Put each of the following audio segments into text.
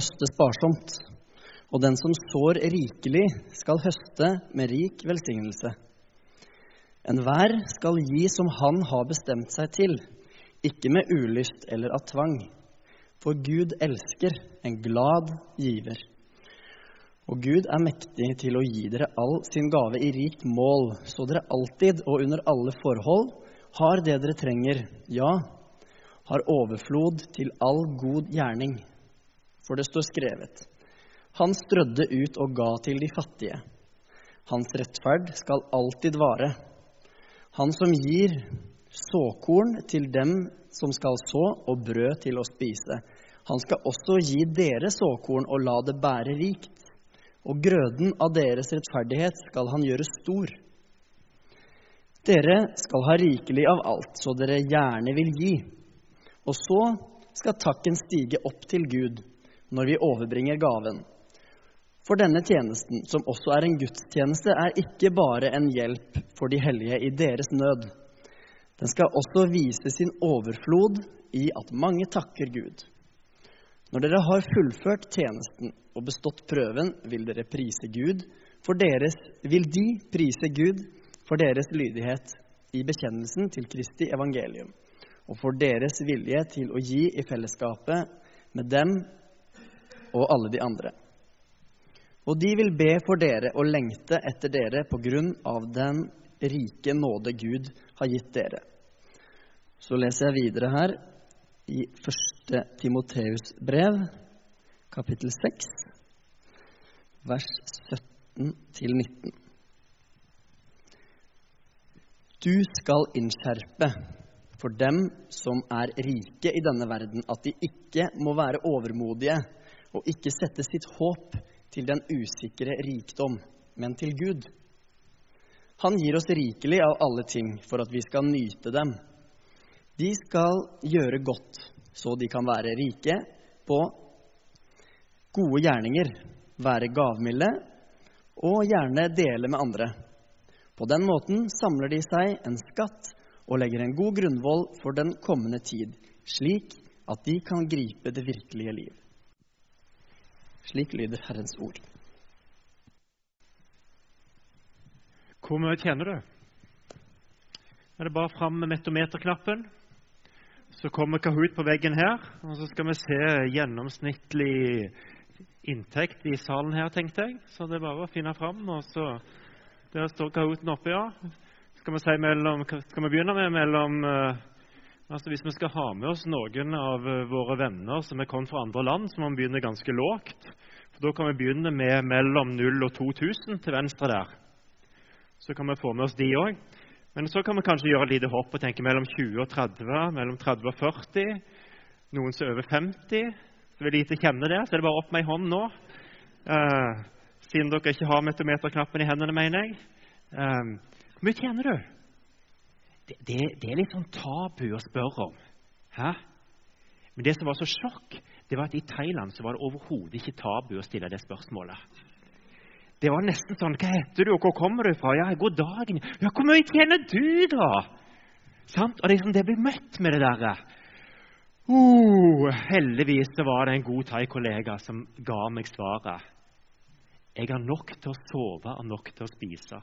høste sparsomt, og den som sår rikelig, skal høste med rik velsignelse. Enhver skal gi som han har bestemt seg til, ikke med ulyst eller av tvang. For Gud elsker en glad giver. Og Gud er mektig til å gi dere all sin gave i rikt mål, så dere alltid og under alle forhold har det dere trenger, ja, har overflod til all god gjerning. For det står skrevet:" Han strødde ut og ga til de fattige. Hans rettferd skal alltid vare. Han som gir såkorn til dem som skal så, og brød til å spise. Han skal også gi dere såkorn og la det bære rikt. Og grøden av deres rettferdighet skal han gjøre stor. Dere skal ha rikelig av alt, så dere gjerne vil gi. Og så skal takken stige opp til Gud når vi overbringer gaven. For denne tjenesten, som også er en gudstjeneste, er ikke bare en hjelp for de hellige i deres nød. Den skal også vise sin overflod i at mange takker Gud. Når dere har fullført tjenesten og bestått prøven, vil dere prise Gud, for deres, vil de prise Gud for deres lydighet i bekjennelsen til Kristi evangelium, og for deres vilje til å gi i fellesskapet med dem og alle de andre. Og de vil be for dere og lengte etter dere på grunn av den rike nåde Gud har gitt dere. Så leser jeg videre her i 1. Timoteus brev, kapittel 6, vers 17-19. Du skal innskjerpe for dem som er rike i denne verden, at de ikke må være overmodige og ikke sette sitt håp til den usikre rikdom, men til Gud. Han gir oss rikelig av alle ting for at vi skal nyte dem. De skal gjøre godt, så de kan være rike på gode gjerninger, være gavmilde og gjerne dele med andre. På den måten samler de seg en skatt og legger en god grunnvoll for den kommende tid, slik at de kan gripe det virkelige liv. Slik lyder Herrens ord. Hvor mye tjener du? Er det bare fram med metometerknappen? Så kommer Kahoot på veggen her, og så skal vi se gjennomsnittlig inntekt i salen her, tenkte jeg. Så det er bare å finne fram, og så der står Kahooten oppe, ja. Skal vi, si mellom, skal vi begynne med mellom uh, altså Hvis vi skal ha med oss noen av uh, våre venner som er kommet fra andre land, så må vi begynne ganske lågt. Da kan vi begynne med mellom 0 og 2000 til venstre der. Så kan vi få med oss de òg. Men så kan vi kanskje gjøre et lite hopp og tenke mellom 20 og 30, mellom 30 og 40. Noen som er over 50. Så vil lite kjenne det, så er det bare opp med ei hånd nå. Eh, siden dere ikke har metometerknappen i hendene, mener jeg. Eh, hvor mye tjener du? Det, det, det, er litt sånn tabu å spørre om. Hæ? Men det som var så sjokk, det var at i Thailand så var det overhodet ikke tabu å stille det spørsmålet. Det var nesten sånn 'Hva heter du, og hvor kommer du fra?' 'Ja, god dagen.' 'Ja, hvor mye tjener du, da?' Sant? Og det, liksom, det blir møtt med det derre. Uh, heldigvis så var det en god thai-kollega som ga meg svaret. Jeg har nok til å sove og nok til å spise.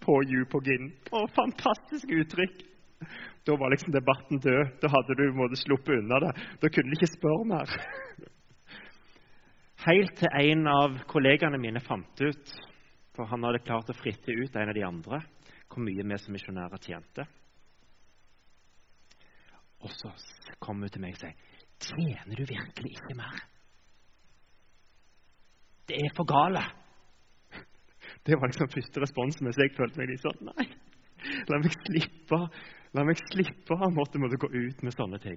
På you på gin. Å, fantastisk uttrykk! Da var liksom debatten død. Da hadde du sluppet unna det. Da kunne du ikke spørre mer. Helt til en av kollegaene mine fant ut, for han hadde klart å fritte ut en av de andre, hvor mye vi som misjonærer tjente. Og så kom hun til meg og sa Tjener du virkelig ikke mer? Det er for gale. Det var liksom første responsen mens jeg følte meg litt sånn Nei, la meg slippe La meg slippe å måtte, måtte gå ut med sånne ting.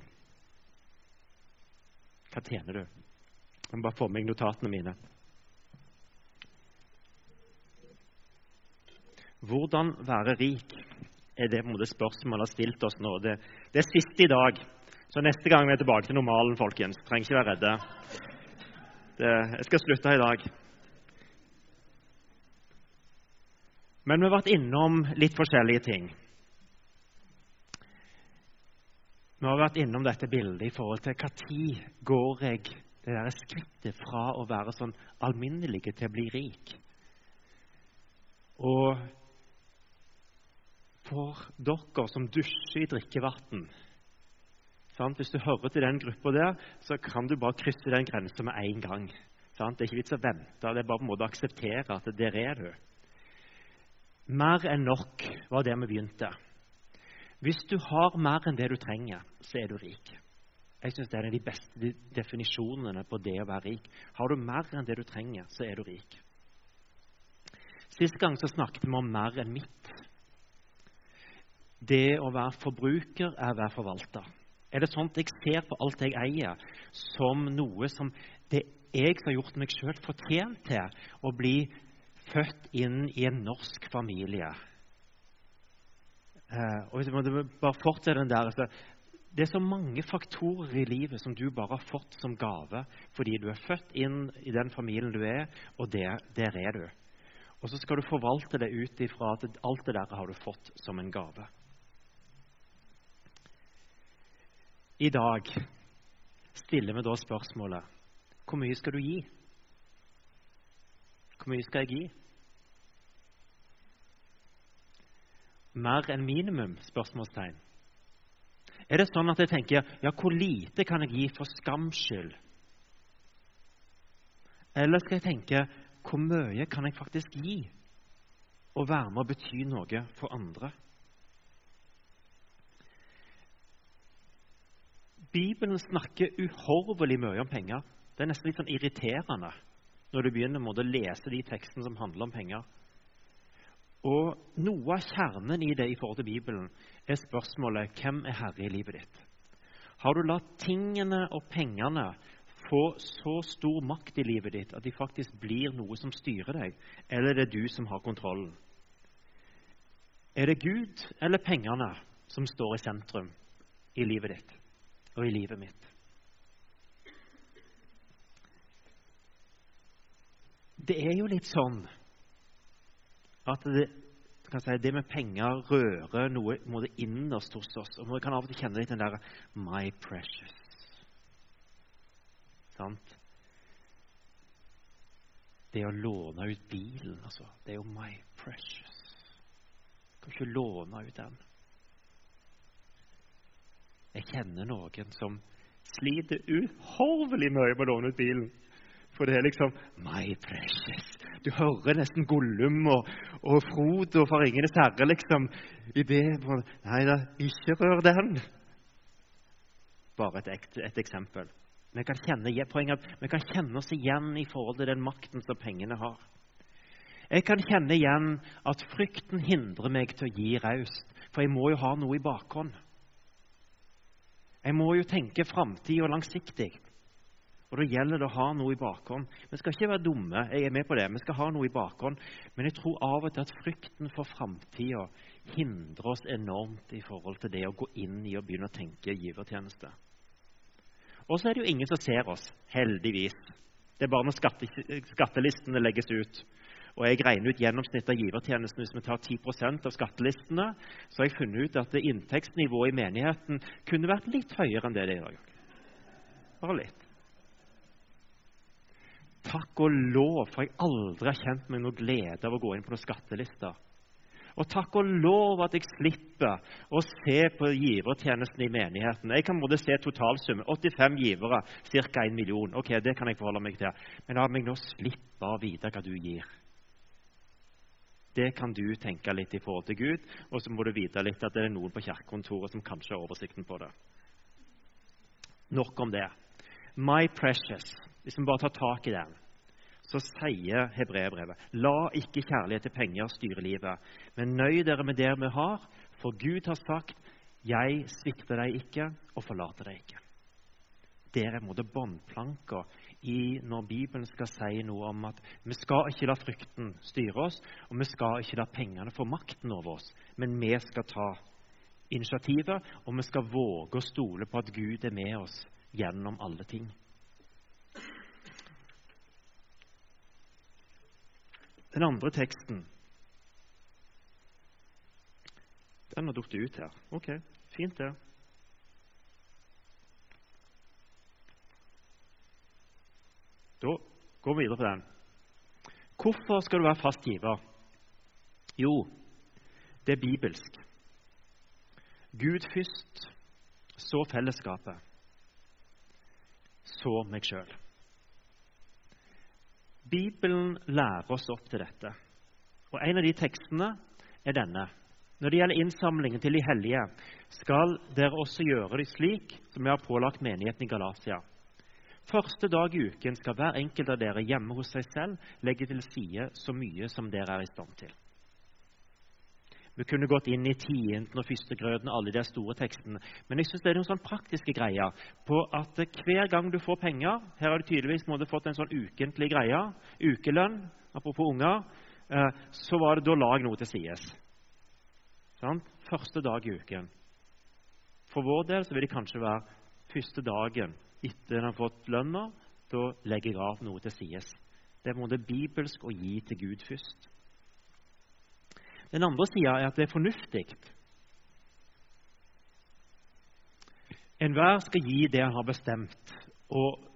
Hva tjener du? Jeg må bare få med meg notatene mine. Hvordan være rik er det måte, spørsmålet har stilt oss nå. Det, det, er siste i dag. Så neste gang vi er tilbake til normalen, folkens. Trenger ikke være redde. Det, jeg skal slutte i dag. Men vi har vært innom litt forskjellige ting. Vi har vært innom dette bildet i forhold til når går jeg Det der skrittet fra å være sånn alminnelig til å bli rik. Og for dere som dusjer i drikkevann Hvis du hører til den gruppa der, så kan du bare krysse den grensa med en gang. Sant? Det er ikke vits å vente, det er bare på en måte å akseptere at der er du. Mer enn nok var det vi begynte. Hvis du har mer enn det du trenger, så er du rik. Jeg synes Det er en av de beste definisjonene på det å være rik. Har du mer enn det du trenger, så er du rik. Sist gang så snakket vi om mer enn mitt. Det å være forbruker er å være forvalter. Er det sånn at jeg ser på alt jeg eier, som noe som det jeg som har gjort meg sjøl fortjent til å bli født inn i en norsk familie? Eh, og hvis jeg bare fortsette den der, altså, Det er så mange faktorer i livet som du bare har fått som gave fordi du er født inn i den familien du er, og der, der er du. Og så skal du forvalte det ut ifra at alt det der har du fått som en gave. I dag stiller vi da spørsmålet hvor mye skal du gi? Hvor mye skal jeg gi? Mer enn minimum? spørsmålstegn. Er det sånn at jeg tenker ja, hvor lite kan jeg gi for skams skyld? Eller skal jeg tenke hvor mye kan jeg faktisk gi og være med å bety noe for andre? Bibelen snakker uhorvelig mye om penger. Det er nesten litt sånn irriterende når du begynner med å lese de tekstene som handler om penger. Og Noe av kjernen i det i forhold til Bibelen er spørsmålet hvem er herre i livet ditt. Har du latt tingene og pengene få så stor makt i livet ditt at de faktisk blir noe som styrer deg, eller er det du som har kontrollen? Er det Gud eller pengene som står i sentrum i livet ditt? og i livet mitt. Det er jo litt sånn at det, si, det med penger rører noe, noe innerst hos oss. Og vi kan av og til kjenne litt den der 'my precious'. Sant? Det å låne ut bilen, altså. Det er jo 'my precious'. Du kan ikke låne ut den. Jeg kjenner noen som sliter uhorvelig mye med å låne ut bilen. For det er liksom My precious. Du hører nesten Gollum og, og Frodo fra 'Ringenes herre' liksom i det Nei da, ikke rør den. Bare et, et eksempel. Vi kan, kjenne, poenget, vi kan kjenne oss igjen i forhold til den makten som pengene har. Jeg kan kjenne igjen at frykten hindrer meg til å gi raust, for jeg må jo ha noe i bakhånd. Jeg må jo tenke framtid og langsiktig. Og Da gjelder det å ha noe i bakhånd. Vi skal ikke være dumme, jeg er med på det. Vi skal ha noe i bakhånd. Men jeg tror av og til at frykten for framtida hindrer oss enormt i forhold til det å gå inn i og begynne å tenke givertjeneste. Og så er det jo ingen som ser oss, heldigvis. Det er bare når skatte, skattelistene legges ut og jeg regner ut gjennomsnittet av givertjenesten hvis vi tar 10% av skattelistene, så har jeg funnet ut at inntektsnivået i menigheten kunne vært litt høyere enn det det er i dag. Bare litt. Takk og lov for jeg aldri har kjent meg noe glede av å gå inn på noen skattelister. Og takk og lov at jeg slipper å se på givertjenesten i menigheten. Jeg kan både se totalsummen. 85 givere, ca. 1 million. Ok, Det kan jeg forholde meg til. Men la meg nå slippe å vite hva du gir. Det kan du tenke litt i forhold til Gud, og så må du vite litt at det er noen på kirkekontoret som kanskje har oversikten på det. Nok om det. My precious, hvis vi bare tar tak i den, så sier hebreerbrevet La ikke kjærlighet til penger styre livet, men nøy dere med det vi har, for Gud har sagt Jeg svikter deg ikke og forlater deg ikke. Det er en båndplanka i når Bibelen skal si noe om at vi skal ikke la frykten styre oss, og vi skal ikke la pengene få makten over oss, men vi skal ta initiativet, og vi skal våge å stole på at Gud er med oss gjennom alle ting. Den andre teksten Den har falt ut her. Ok, fint, det. Da går vi videre på den. Hvorfor skal du være fast giver? Jo, det er bibelsk. Gud først, så fellesskapet, så meg sjøl. Bibelen lærer oss opp til dette. Og En av de tekstene er denne. Når det gjelder innsamlingen til de hellige, skal dere også gjøre det slik som jeg har pålagt menigheten i Galatia. Første dag i uken skal hver enkelt av dere hjemme hos seg selv legge til side så mye som dere er i stand til. Vi kunne gått inn i tienden og førstegrøten og alle de store tekstene. Men jeg synes det er noen sånn praktiske greier på at hver gang du får penger Her har du tydeligvis måtte fått en sånn ukentlig greie. Ukelønn, apropos unger. Eh, så var det da lag noe til sides. Sånn? Første dag i uken. For vår del så vil det kanskje være første dagen etter en har fått lønna. Da legger jeg av noe til sides. Det er på en måte bibelsk å gi til Gud først. Den andre sida er at det er fornuftig. Enhver skal gi det han har bestemt. Og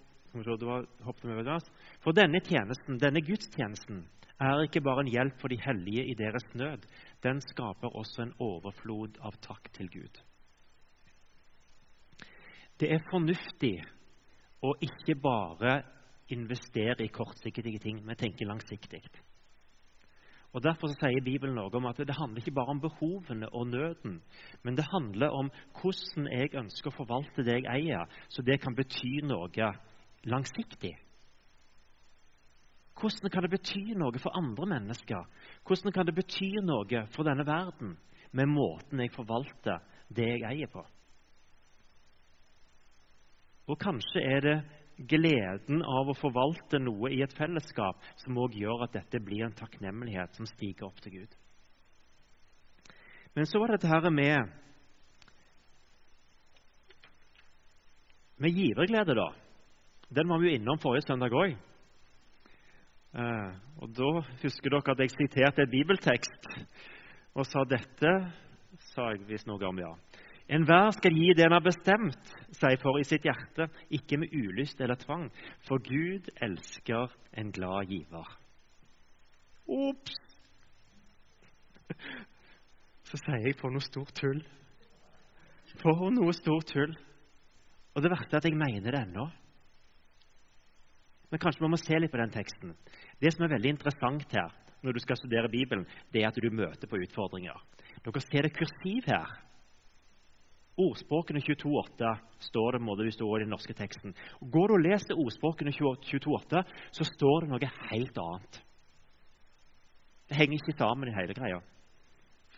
For denne tjenesten, denne gudstjenesten er ikke bare en hjelp for de hellige i deres nød. Den skaper også en overflod av takk til Gud. Det er fornuftig å ikke bare investere i kortsiktige ting, men tenke langsiktig. Og Derfor sier Bibelen noe om at det handler ikke bare om behovene og nøden, men det handler om hvordan jeg ønsker å forvalte det jeg eier, så det kan bety noe langsiktig. Hvordan kan det bety noe for andre mennesker? Hvordan kan det bety noe for denne verden med måten jeg forvalter det jeg eier på? Og kanskje er det gleden av å forvalte noe i et fellesskap som òg gjør at dette blir en takknemlighet som stiger opp til Gud. Men så var det dette her med med giverglede, da. Den var vi jo innom forrige søndag òg. Eh, og da husker dere at jeg siterte et bibeltekst og sa dette sa jeg visst noe om, ja. Enhver skal gi det han har bestemt seg for i sitt hjerte, ikke med ulyst eller tvang, for Gud elsker en glad giver. Ops! Så sier jeg for noe stort tull. For noe stort tull. Og det verste er at jeg mener det ennå. Men kanskje vi må se litt på den teksten. Det som er veldig interessant her, når du skal studere Bibelen, det er at du møter på utfordringer. Dere ser det kursiv her. Ordspråkene 22,8 står det må det står i den norske teksten. Går du og leser ordspråkene 22,8, så står det noe helt annet. Det henger ikke sammen i hele greia.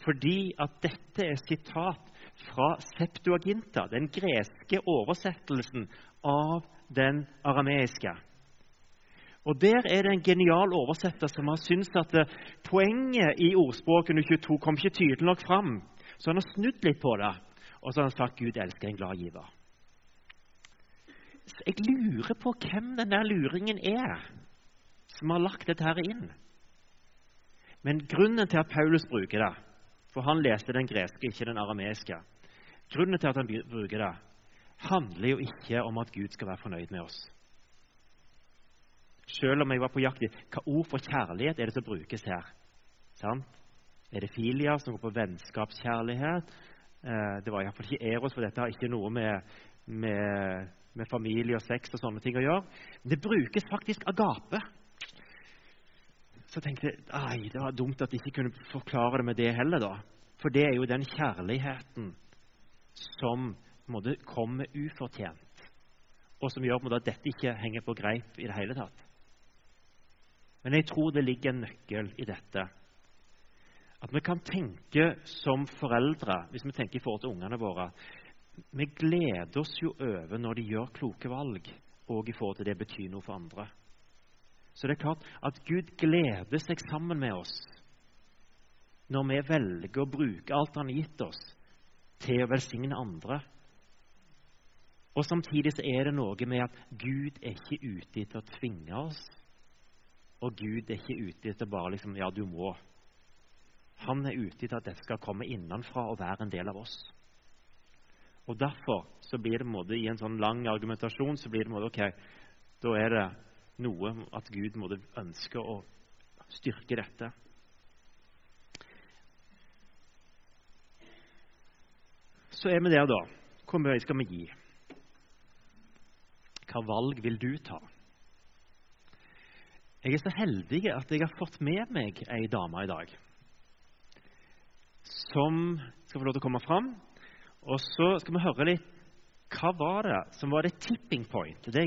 Fordi at dette er sitat fra Septuaginta, den greske oversettelsen av den arameiske. Og Der er det en genial oversetter som har syntes at poenget i ordspråkene 22 kom ikke tydelig nok fram. Så han har snudd litt på det. Og så har han sagt Gud elsker en glad giver. Så jeg lurer på hvem den der luringen er som har lagt dette her inn. Men grunnen til at Paulus bruker det, for han leste den greske, ikke den arameiske Grunnen til at han bruker det, handler jo ikke om at Gud skal være fornøyd med oss. Selv om jeg var på jakt i hva ord for kjærlighet er det som brukes her. Sant? Er det filia, som går på vennskapskjærlighet? Eh, det var iallfall ikke Eros, for dette har ikke noe med, med, med, familie og sex og sånne ting å gjøre. Men det brukes faktisk agape. Så tenkte jeg det var dumt at de ikke kunne forklare det med det heller. da. For det er jo den kjærligheten som måte, kommer ufortjent, og som gjør måte, at dette ikke henger på greip i det hele tatt. Men jeg tror det ligger en nøkkel i dette at vi kan tenke som foreldre, hvis vi tenker i forhold til ungene våre Vi gleder oss jo over når de gjør kloke valg, og i forhold til det betyr noe for andre. Så det er klart at Gud gleder seg sammen med oss når vi velger å bruke alt Han har gitt oss, til å velsigne andre. Og Samtidig så er det noe med at Gud er ikke ute etter å tvinge oss. Og Gud er ikke ute etter bare liksom, ja, du må. Han er ute etter at dette skal komme innenfra og være en del av oss. Og Derfor så blir det måte, i en sånn lang argumentasjon så blir det måte, ok, da er det noe at Gud måtte ønske å styrke dette. Så er vi der, da. Hvor mye skal vi gi? Hva valg vil du ta? Jeg er så heldig at jeg har fått med meg ei dame i dag som skal få lov til å komme fram. Og så skal vi høre litt hva var det som var det tipping point? Det.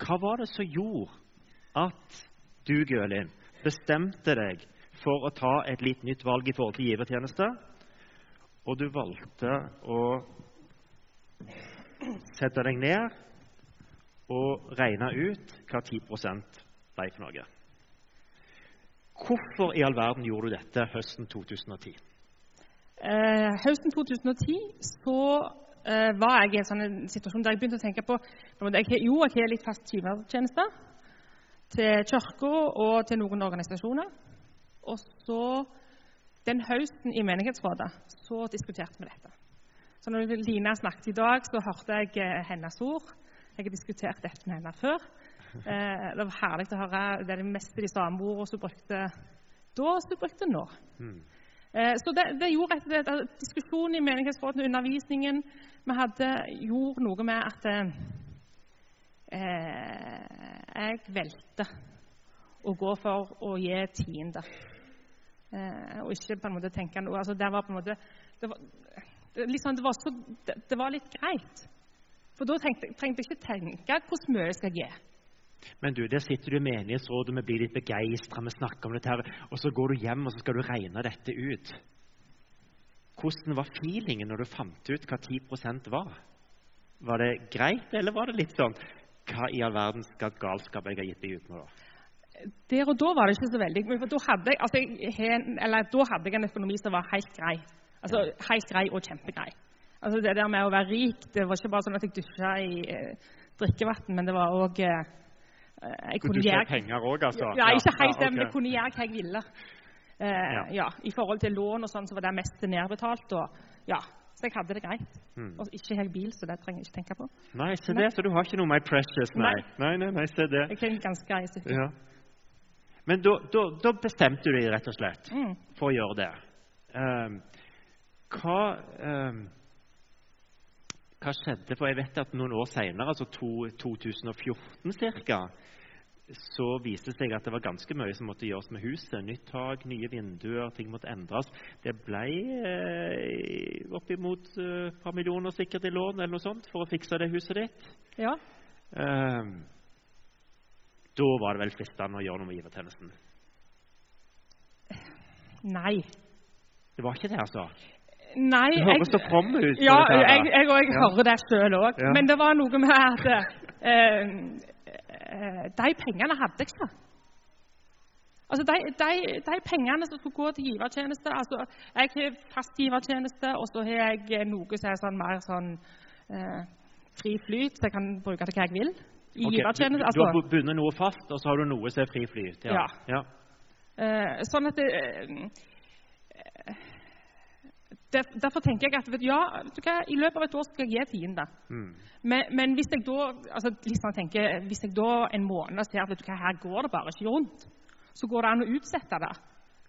Hva var det som gjorde at du, Gølin, bestemte deg for å ta et litt nytt valg i forhold til givertjeneste, og du valgte å sette deg ned og regne ut hva 10 ble for noe? Hvorfor i all verden gjorde du dette høsten 2010? Eh, høsten 2010 så eh, var jeg i en sånn situasjon der jeg begynte å tenke på, jeg, Jo, jeg har litt fast givertjeneste til Kirka og til noen organisasjoner. Og så den høsten i menighetsrådet så diskuterte vi dette. Så når Lina snakket i dag, så hørte jeg eh, hennes ord. Jeg har diskutert dette med henne før. Eh, det var herlig å høre det er det meste de samme ordene som brukte da, som brukte nå. Mm. Eh, så det, det gjorde at, at diskusjonen i og undervisningen vi hadde, gjorde noe med at eh, jeg valgte å gå for å gi tiende. Eh, og ikke på en måte tenke noe altså Det var på en måte det var, liksom, det var, så, det, var litt greit. For da trengte jeg ikke tenke hvordan mye jeg skal gi. Men du, der sitter du i menighetsrådet, vi blir litt begeistra, vi snakker om dette, her, og så går du hjem og så skal du regne dette ut. Hvordan var feelingen når du fant ut hva 10% var? Var det greit, eller var det litt sånn Hva i all verden skal galskap jeg har gitt deg ut med, da? Der og da var det ikke så veldig for da hadde jeg, altså, jeg, eller, da hadde jeg en økonomi som var helt grei. Altså, Helt grei og kjempegrei. Altså, det der med å være rik det var ikke bare sånn at jeg dusja i eh, drikkevann, men det var òg eh, jeg kunne du gjøre penger òg, altså? Ja, ikke helt det, men jeg kunne gjøre hva jeg ville. Eh, ja. I forhold til lån og sånn, så var det mest nedbetalt. Og, ja, så jeg hadde det greit. Mm. Og ikke har bil, så det trenger jeg ikke tenke på. Nei, se det, så du har ikke noe My Precious, nei. Nei, nei, nei, se det. Jeg kan ganske grei stykke. Ja. Men da, bestemte du deg rett og slett mm. for å gjøre det. Um, hva um, hva skjedde? For jeg vet at noen år senere, altså 2014 ca., så viste det seg at det var ganske mye som måtte gjøres med huset. Nytt tak, nye vinduer, ting måtte endres. Det ble eh, oppimot et eh, par millioner sikkert i lån eller noe sånt for å fikse det huset ditt. Ja. Eh, da var det vel fristende å gjøre noe med givertjenesten? Nei. Det var ikke det, altså? Nei, du høres så from ut. Ja, jeg, jeg, jeg, jeg ja. hører det sjøl òg. Ja. Men det var noe med at eh, eh, de pengene hadde jeg ikke. Altså, de, de, de, pengene som skulle gå til givertjeneste altså, Jeg har fast givertjeneste, og så har jeg noe som er sånn, mer sånn eh, fri flyt, så jeg kan bruke til hva jeg vil. I okay. givertjeneste. Altså, du har bundet noe fast, og så har du noe som er fri flyt? Ja. ja. Eh, sånn at det, eh, derfor tenker jeg at vet, ja, i løpet av et år skal jeg gi tiende. Mm. Men, men, hvis jeg da altså, liksom tenker, hvis jeg da en måned ser at hva, her går det bare ikke rundt, så går det an å utsette det.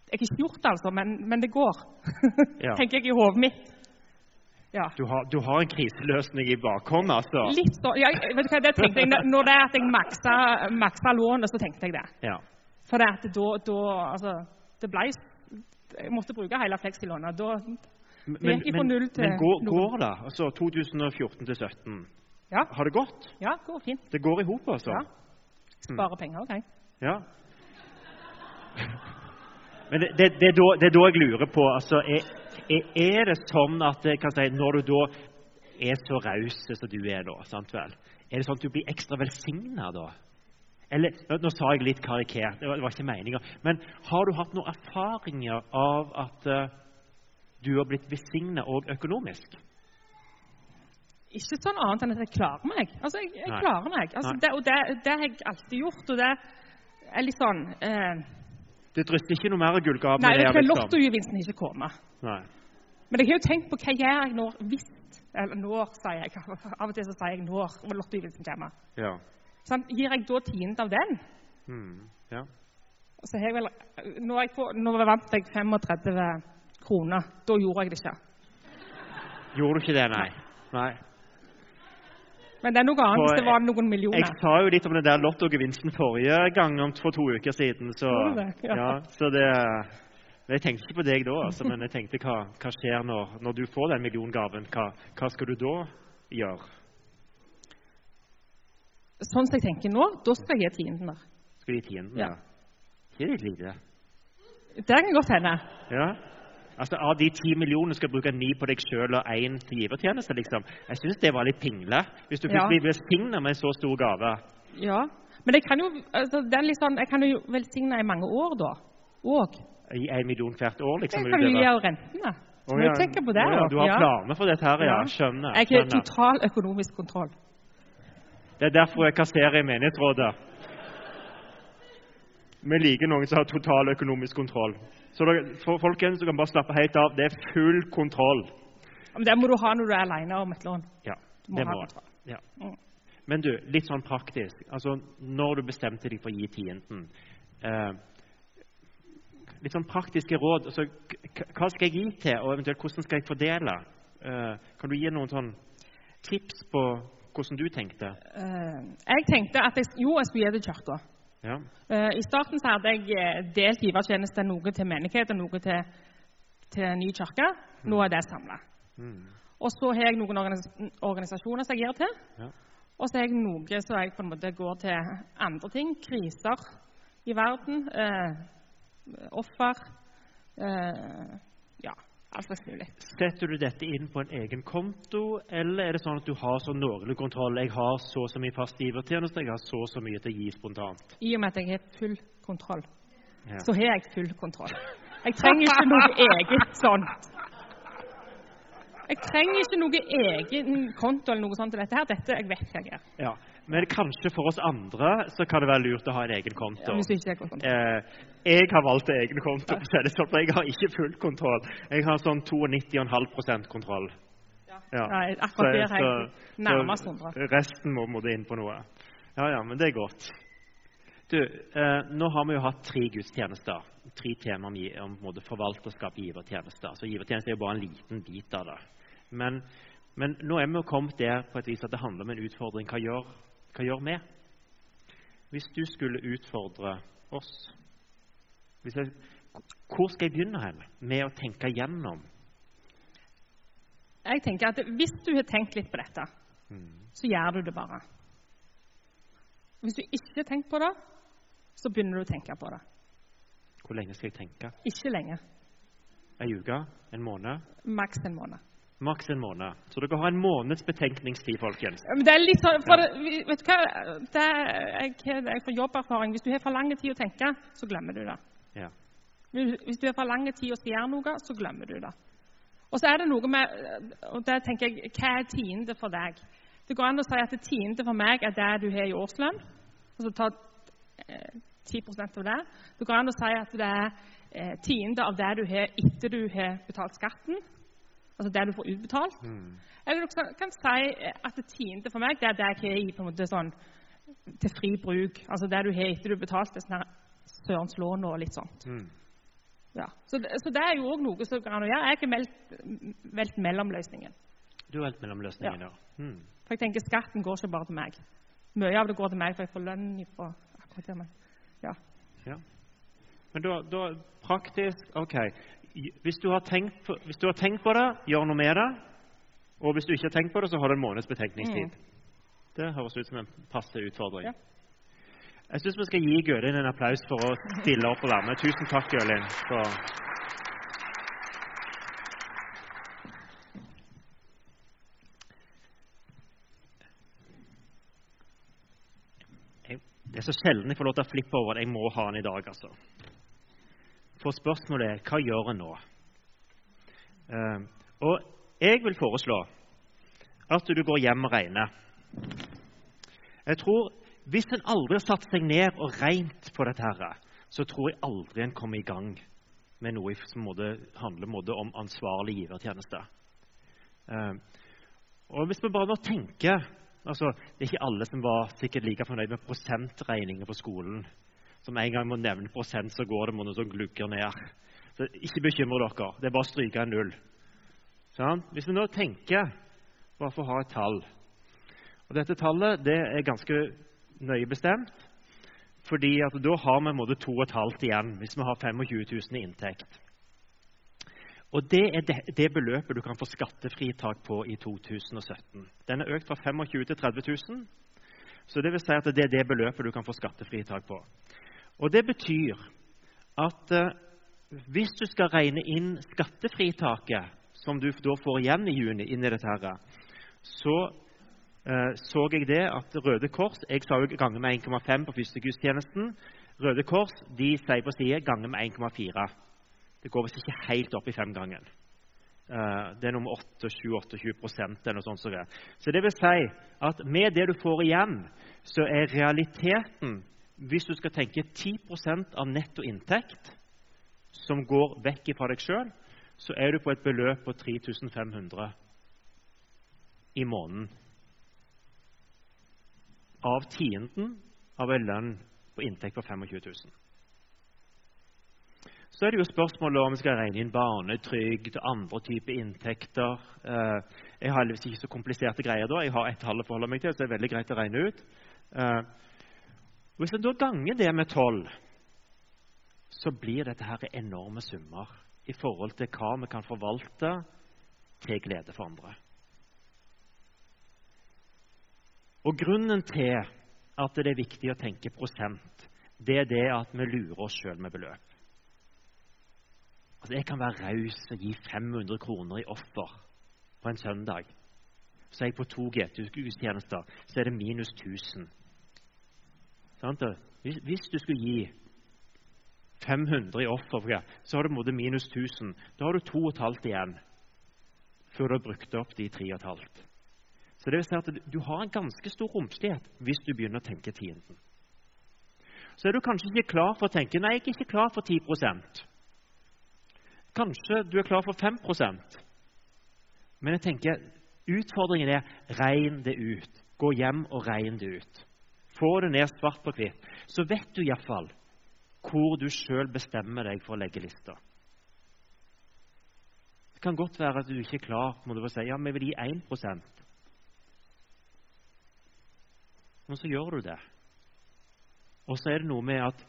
Jeg har ikke gjort det, altså, men, men det går. Ja. tenker jeg i hodet mitt. Ja. Du, har, du, har, en kriseløsning i bakhånd, altså? Litt så, ja, vet du hva, det tenkte jeg, Når det er at jeg maksa, maksa lånet, så tenkte jeg det. Ja. For det at da, da altså, det ble, Jeg måtte bruke hele fleksilånet. Da men, men, men går, går, det? Altså 2014 til 2017? Ja. Har det gått? Ja, det går fint. Det går i hop, altså? Ja. Sparer penger òg, okay. Ja. Men det, det, det, er da, det, er da, jeg lurer på altså, er, er, det sånn at si, når du da er så raus som du er da, sant vel, er det sånn at du blir ekstra velsigna da? Eller, nå sa jeg litt karikert, det var, var ikke meninga. Men har du hatt noen erfaringer av at uh, du har blitt velsigna òg økonomisk? Ikke sånn annet enn at jeg klarer meg. Altså, jeg, jeg klarer meg. Altså, det, og det, det, har jeg alltid gjort. Og det er litt sånn eh, Det drysser ikke noe mer gullgave? Nei, det er liksom. lottogevinsten ikke komme. Nei. Men jeg har jo tenkt på hva gjør jeg når hvis Eller når, sier jeg. Av og til så sier jeg når lottogevinsten kommer. Ja. Sånn, gir jeg da tiende av den? Mm. Ja. Og så har jeg vel, nå, jeg, på, nå vant jeg 35 kroner. Da gjorde jeg det ikke. Gjorde du ikke det, nei? nei. Men det er noe annet For hvis det var noen millioner. Jeg sa jo litt om den der lottogevinsten forrige gang om, for to uker siden. Så, det? Ja. ja, så det, jeg tenkte ikke på deg da, altså, men jeg tenkte hva, hva skjer når, når du får den milliongaven? Hva, hva skal du da gjøre? Sånn som jeg tenker nå, da skal jeg gi tienden der. Skal du gi tienden? Ja. ja. Det er litt lite? Det kan godt hende. Ja. Altså, Av de ti millionene skal du bruke ni på deg sjøl og én til givertjeneste. liksom. Jeg syns det var litt pingle. Hvis du Ja. fikk bli velsigna med en så stor gave. Ja. Men jeg kan jo, altså, det sånn, jeg kan jo velsigne i mange år da. Og I én million hvert år, liksom. jeg kan jo utover. gi av rentene. Oh, ja. du tenke på det. Ja. Du har Ja. planer for dette her, ja. Ja. Skjønner. Jeg har total økonomisk kontroll. Det er derfor jeg kasserer i menighetsrådet. Vi liker noen som har total økonomisk kontroll. Så dere, for folkens, du kan bare slappe helt av. Det er full kontroll. Men det må du ha når du er alene om et lån. Ja, Du må det ha må kontroll. ja. Mm. Men du, litt sånn praktisk. Altså, Når du bestemte deg for å gi tienden eh, Litt sånn praktiske råd. Altså, hva skal jeg gi til, og eventuelt hvordan skal jeg fordele? Eh, kan du gi noen sånn tips på hvordan du tenkte? Eh, jeg tenkte at jeg, jo, jeg skulle gi til kirka. Ja. Eh, I starten så hadde jeg eh, delt givertjeneste noe til menighet og noe til, til ny kirke. Nå er det samla. Mm. Og så har jeg noen organis organisasjoner som jeg gir til. Ja. Og så har jeg noe som jeg på en måte går til andre ting. Kriser i verden. Eh, offer. Eh, ja, alt slags mulig. Setter du dette inn på en egen konto, eller er det sånn at du har sånn noenlunde kontroll? Jeg har så og så mye fast givertjeneste, jeg har så og så mye til å gi spontant. I og med at jeg har full kontroll, Ja. så har jeg full kontroll. Jeg trenger ikke noe eget sånt. Jeg trenger ikke noe egen konto eller noe sånt til dette her. Dette jeg vet jeg er. Ja. Men kanskje for oss andre så kan det være lurt å ha en egen konto. Hvis ikke jeg, konto. Eh, jeg har valgt en egen konto, for sånn, jeg har ikke full kontroll. Jeg har sånn 92,5 kontroll. Ja. Nei, akkurat der har jeg nærmest så 100. Resten må, må det inn på noe. Ja, ja, men det er godt. Du, eh, nå har vi jo hatt tre gudstjenester. Tre temaer om, om forvalterskap og givertjenester. Så givertjeneste er jo bare en liten bit av det. Men, men nå er vi kommet der på et vis at det handler om en utfordring. Hva gjør, hva gjør vi? Hvis du skulle utfordre oss jeg, Hvor skal jeg begynne hen med å tenke gjennom? Jeg tenker at Hvis du har tenkt litt på dette, så gjør du det bare. Hvis du ikke har tenkt på det, så begynner du å tenke på det. Hvor lenge skal jeg tenke? Ikke lenge. Ei uke? En måned? Maks en måned. Maks en måned. Så dere har en måneds betenkningstid, folkens. Men det er litt sånn, for ja. vet du hva, det er, jeg, jeg får jobberfaring. Hvis du har for lang tid å tenke, så glemmer du det. Ja. Hvis du har for lang tid å gjøre noe, så glemmer du det. Og så er det noe med og der tenker jeg, Hva er tiende for deg? Det går an å si at det tiende for meg er det du har i årslønn. Altså ta eh, 10 av det. Det går an å si at det er eh, tiende av det du har etter du har betalt skatten. Altså det du får utbetalt. Eller du kan- si eh, at det tiende for meg det er det jeg har i på en måte sånn til fri bruk. Altså det du har etter du betalte sånn her sørens lån og litt sånt. Mm. Ja. Så, det- så det er jo òg noe som går an å gjøre. Jeg har ikke meldt, meldt mellomløsningen. Du har meldt mellom ja. Ja. Mm. For jeg tenker skatten går ikke bare til meg. Mye av det går til meg, for jeg får lønn ifra akkurat det. Men ja. Ja. Men da, da praktisk OK. Hvis du, på, hvis du har tenkt på det, gjør noe med det. Og hvis du ikke har tenkt på det, så har du en måneds betenkningstid. Det høres ut som en passe utfordring. Ja. Jeg syns vi skal gi Gølin en applaus for å stille opp og være med. Tusen takk, Gølin. For Jeg- Det er så sjelden jeg får lov til å flippe over at jeg må ha den i dag, altså. For spørsmålet hva gjør en nå? Eh, og jeg vil foreslå at du går hjem og regner. Jeg tror Hvis en aldri har satt seg ned og regnet på dette, her, så tror jeg aldri en kommer i gang med noe som handler om ansvarlig givertjeneste. Eh, og hvis vi bare nå tenker altså, Det er ikke alle som var sikkert like fornøyd med prosentregninger på skolen. Som en gang må nevne prosent, så går det noe som glugger ned. Så Ikke bekymre dere. Det er bare å stryke en null. Sånn? Hvis vi nå tenker bare for å ha et tall og Dette tallet det er ganske nøye bestemt, fordi at da har vi måte 2,5 igjen hvis vi har 25 000 i inntekt. Og Det er det, det, beløpet du kan få skattefritak på i 2017. Den er økt fra 25 000 til 30 000. Så det vil si at det er det beløpet du kan få skattefritak på. Og Det betyr at eh, hvis du skal regne inn skattefritaket som du da får igjen i juni, inn i dette her, så eh, så jeg det at Røde Kors Jeg sa jo ganger med 1,5 på første gudstjenesten. Røde Kors de sier på side ganger med 1,4. Det går visst ikke helt opp i femgangen. Uh, det er nummer 28-28 eller noe sånt. Så det. så det vil si at med det du får igjen, så er realiteten Hvis du skal tenke 10 av netto inntekt som går vekk fra deg sjøl, så er du på et beløp på 3500 i måneden. Av tienden av en lønn på inntekt på 25 000. Så er det jo spørsmålet om vi skal regne inn barnetrygd og andre typer inntekter. Eh, jeg har heldigvis ikke så kompliserte greier da. Jeg har ett tall å forholde meg til, så det er veldig greit å regne ut. Hvis en da ganger det med tolv, så blir dette her enorme summer i forhold til hva vi kan forvalte til glede for andre. Og Grunnen til at det er viktig å tenke prosent, det er det at vi lurer oss sjøl med beløp. Altså, Jeg kan være raus og gi 500 kroner i offer på en søndag. Så er jeg på to GT-gudstjenester, så er det minus 1000. Hvis, du skulle gi 500 i offer, så har du måte minus 1000. Da har du 2,5 igjen før du har brukt opp de 3,5. Så det vil si at du har en ganske stor romslighet hvis du begynner å tenke tienden. Så er du kanskje ikke klar for å tenke nei, jeg er ikke klar for 10% Kanskje du er klar for 5% Men jeg tenker utfordringen er regn det ut. Gå hjem og regn det ut. Få det ned svart på hvitt. Så vet du iallfall hvor du sjøl bestemmer deg for å legge lista. Det kan godt være at du ikke er klar må du bare si ja, vi vil gi 1% Men så gjør du det. Og så er det noe med at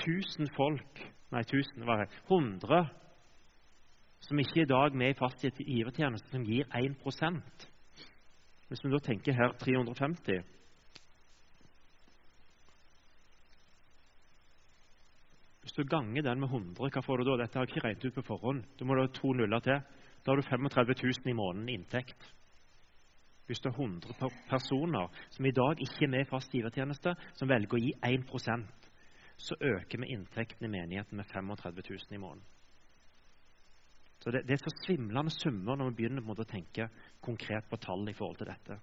1000 folk Nei, 1000, hva er det? 100 som ikke i dag er med i fast givertjeneste, som gir 1 Hvis vi da tenker her 350 Hvis du ganger den med 100, hva får du da? Dette har jeg ikke regnet ut på forhånd. Du må da ha to nuller til. Da har du 35 000 i måneden i inntekt. Hvis du har 100 personer som i dag ikke er med i fast givertjeneste, som velger å gi 1 så øker vi inntekten i menigheten med 35 000 i måneden. Så det, det er så svimlende summer når vi begynner å tenke konkret på tall i forhold til dette.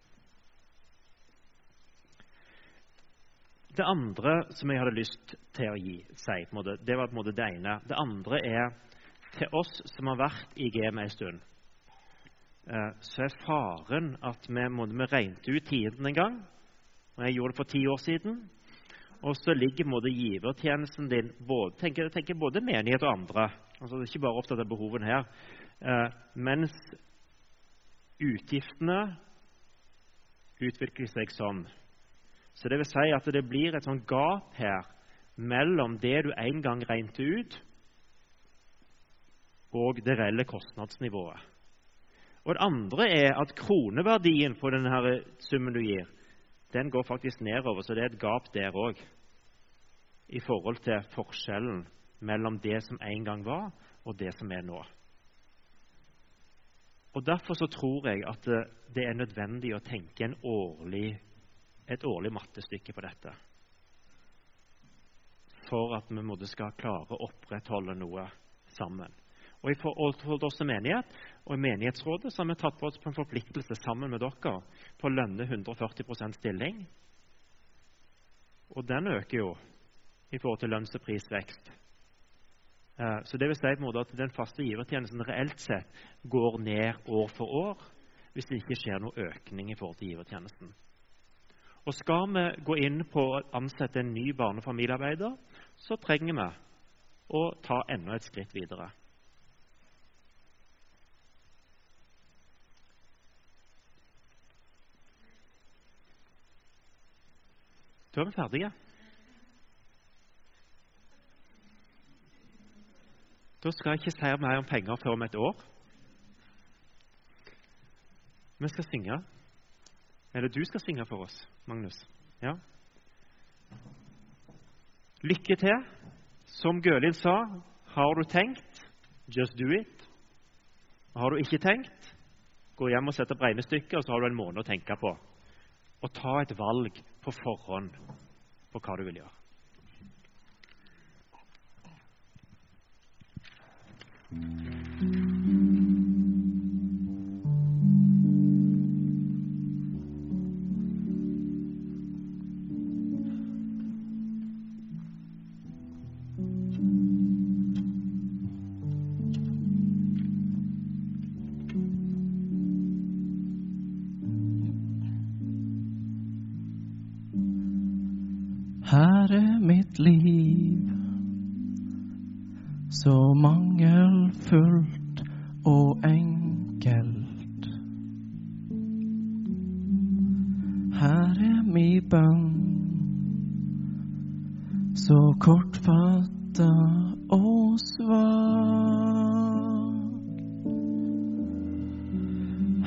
Det andre som jeg hadde lyst til å gi, si, måte, det var på en måte det ene. Det andre er til oss som har vært i GM en stund. Eh, så er faren at vi, måte, vi regnet ut tiden en gang. og Jeg gjorde det for ti år siden. Og så ligger måte, givertjenesten din både, tenker, tenker både menighet og andre. Altså, det er ikke bare opptatt av behovene her. Eh, mens utgiftene utvikler seg sånn så det vil si at det blir et sånn gap her mellom det du en gang regnet ut, og det reelle kostnadsnivået. Og Det andre er at kroneverdien på denne summen du gir, den går faktisk nedover, så det er et gap der òg i forhold til forskjellen mellom det som en gang var, og det som er nå. Og Derfor så tror jeg at det er nødvendig å tenke en årlig et årlig mattestykke på dette. For at vi måtte skal klare å opprettholde noe sammen. Og I forhold til oss som menighet og i Menighetsrådet så har vi tatt på oss på en forpliktelse sammen med dere på å lønne 140% stilling. Og den øker jo i forhold til lønns- og prisvekst. Eh, så det vil si på en måte at den faste givertjenesten reelt sett går ned år for år hvis det ikke skjer noe økning i forhold til givertjenesten. Og skal vi gå inn på å ansette en ny barnefamiliearbeider, så trenger vi å ta enda et skritt videre. Da er vi ferdige. Da skal jeg ikke si mer om penger før om et år. Vi skal synge. Eller du skal synge for oss, Magnus. Ja. Lykke til. Som Gølin sa, har du tenkt, just do it. Har du ikke tenkt, gå hjem og sett opp regnestykket, og så har du en måned å tenke på. Og ta et valg på forhånd på hva du vil gjøre. Her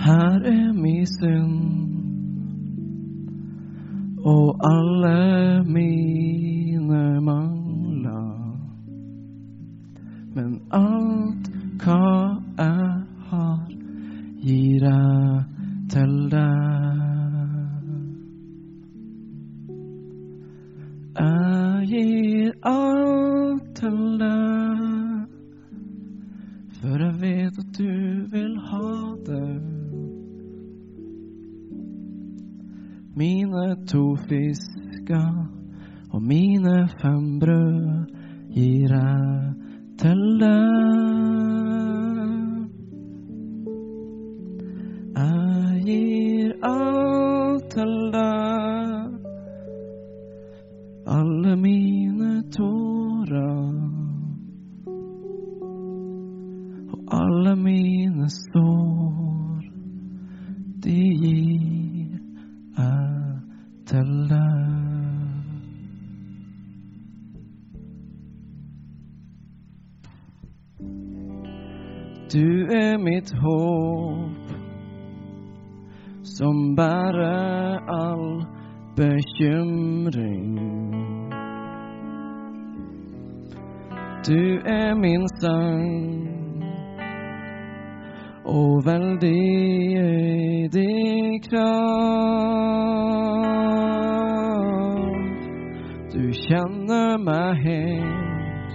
Her er mi synd og alle mine mangler. Men alt Du er mitt håp, som bærer all bekymring. Du er min sang og veldig kraft. Kjenner meg helt,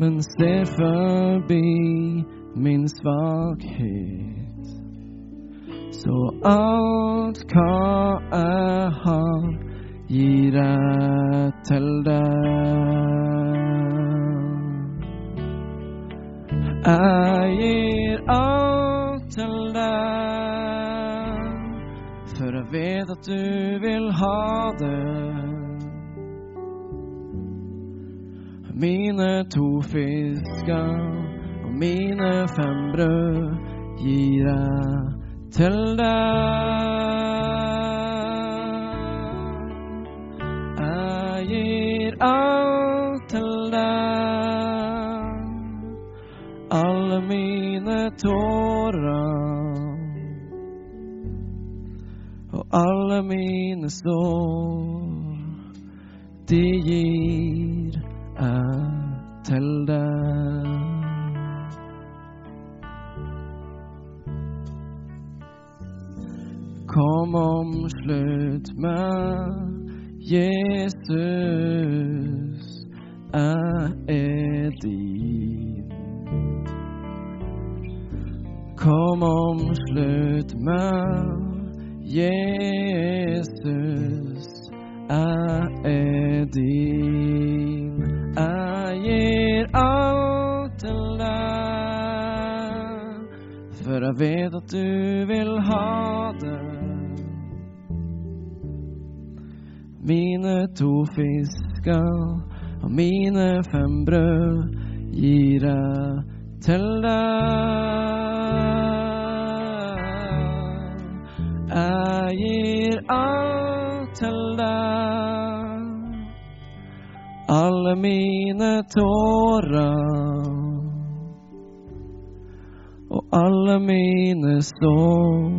men ser forbi min svakhet. Så alt hva jeg har, gir jeg til deg. Jeg gir alt til deg, for jeg vet at du vil ha det. Mine to fisker og mine fem brød gir jeg til deg. Jeg gir alt til deg, alle mine tårer og alle mine sår, de gir jeg til deg. Kom omslutt meg, Jesus, jeg er din. Kom omslutt meg, Jesus, jeg er din. Jeg gir alt til deg, for jeg vet at du vil ha det. mine to fisker og mine fem brød gir jeg til deg. Jeg gir alt til deg, alle mine tårer og alle mine sår,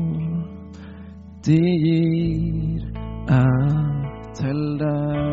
de gir jeg til deg.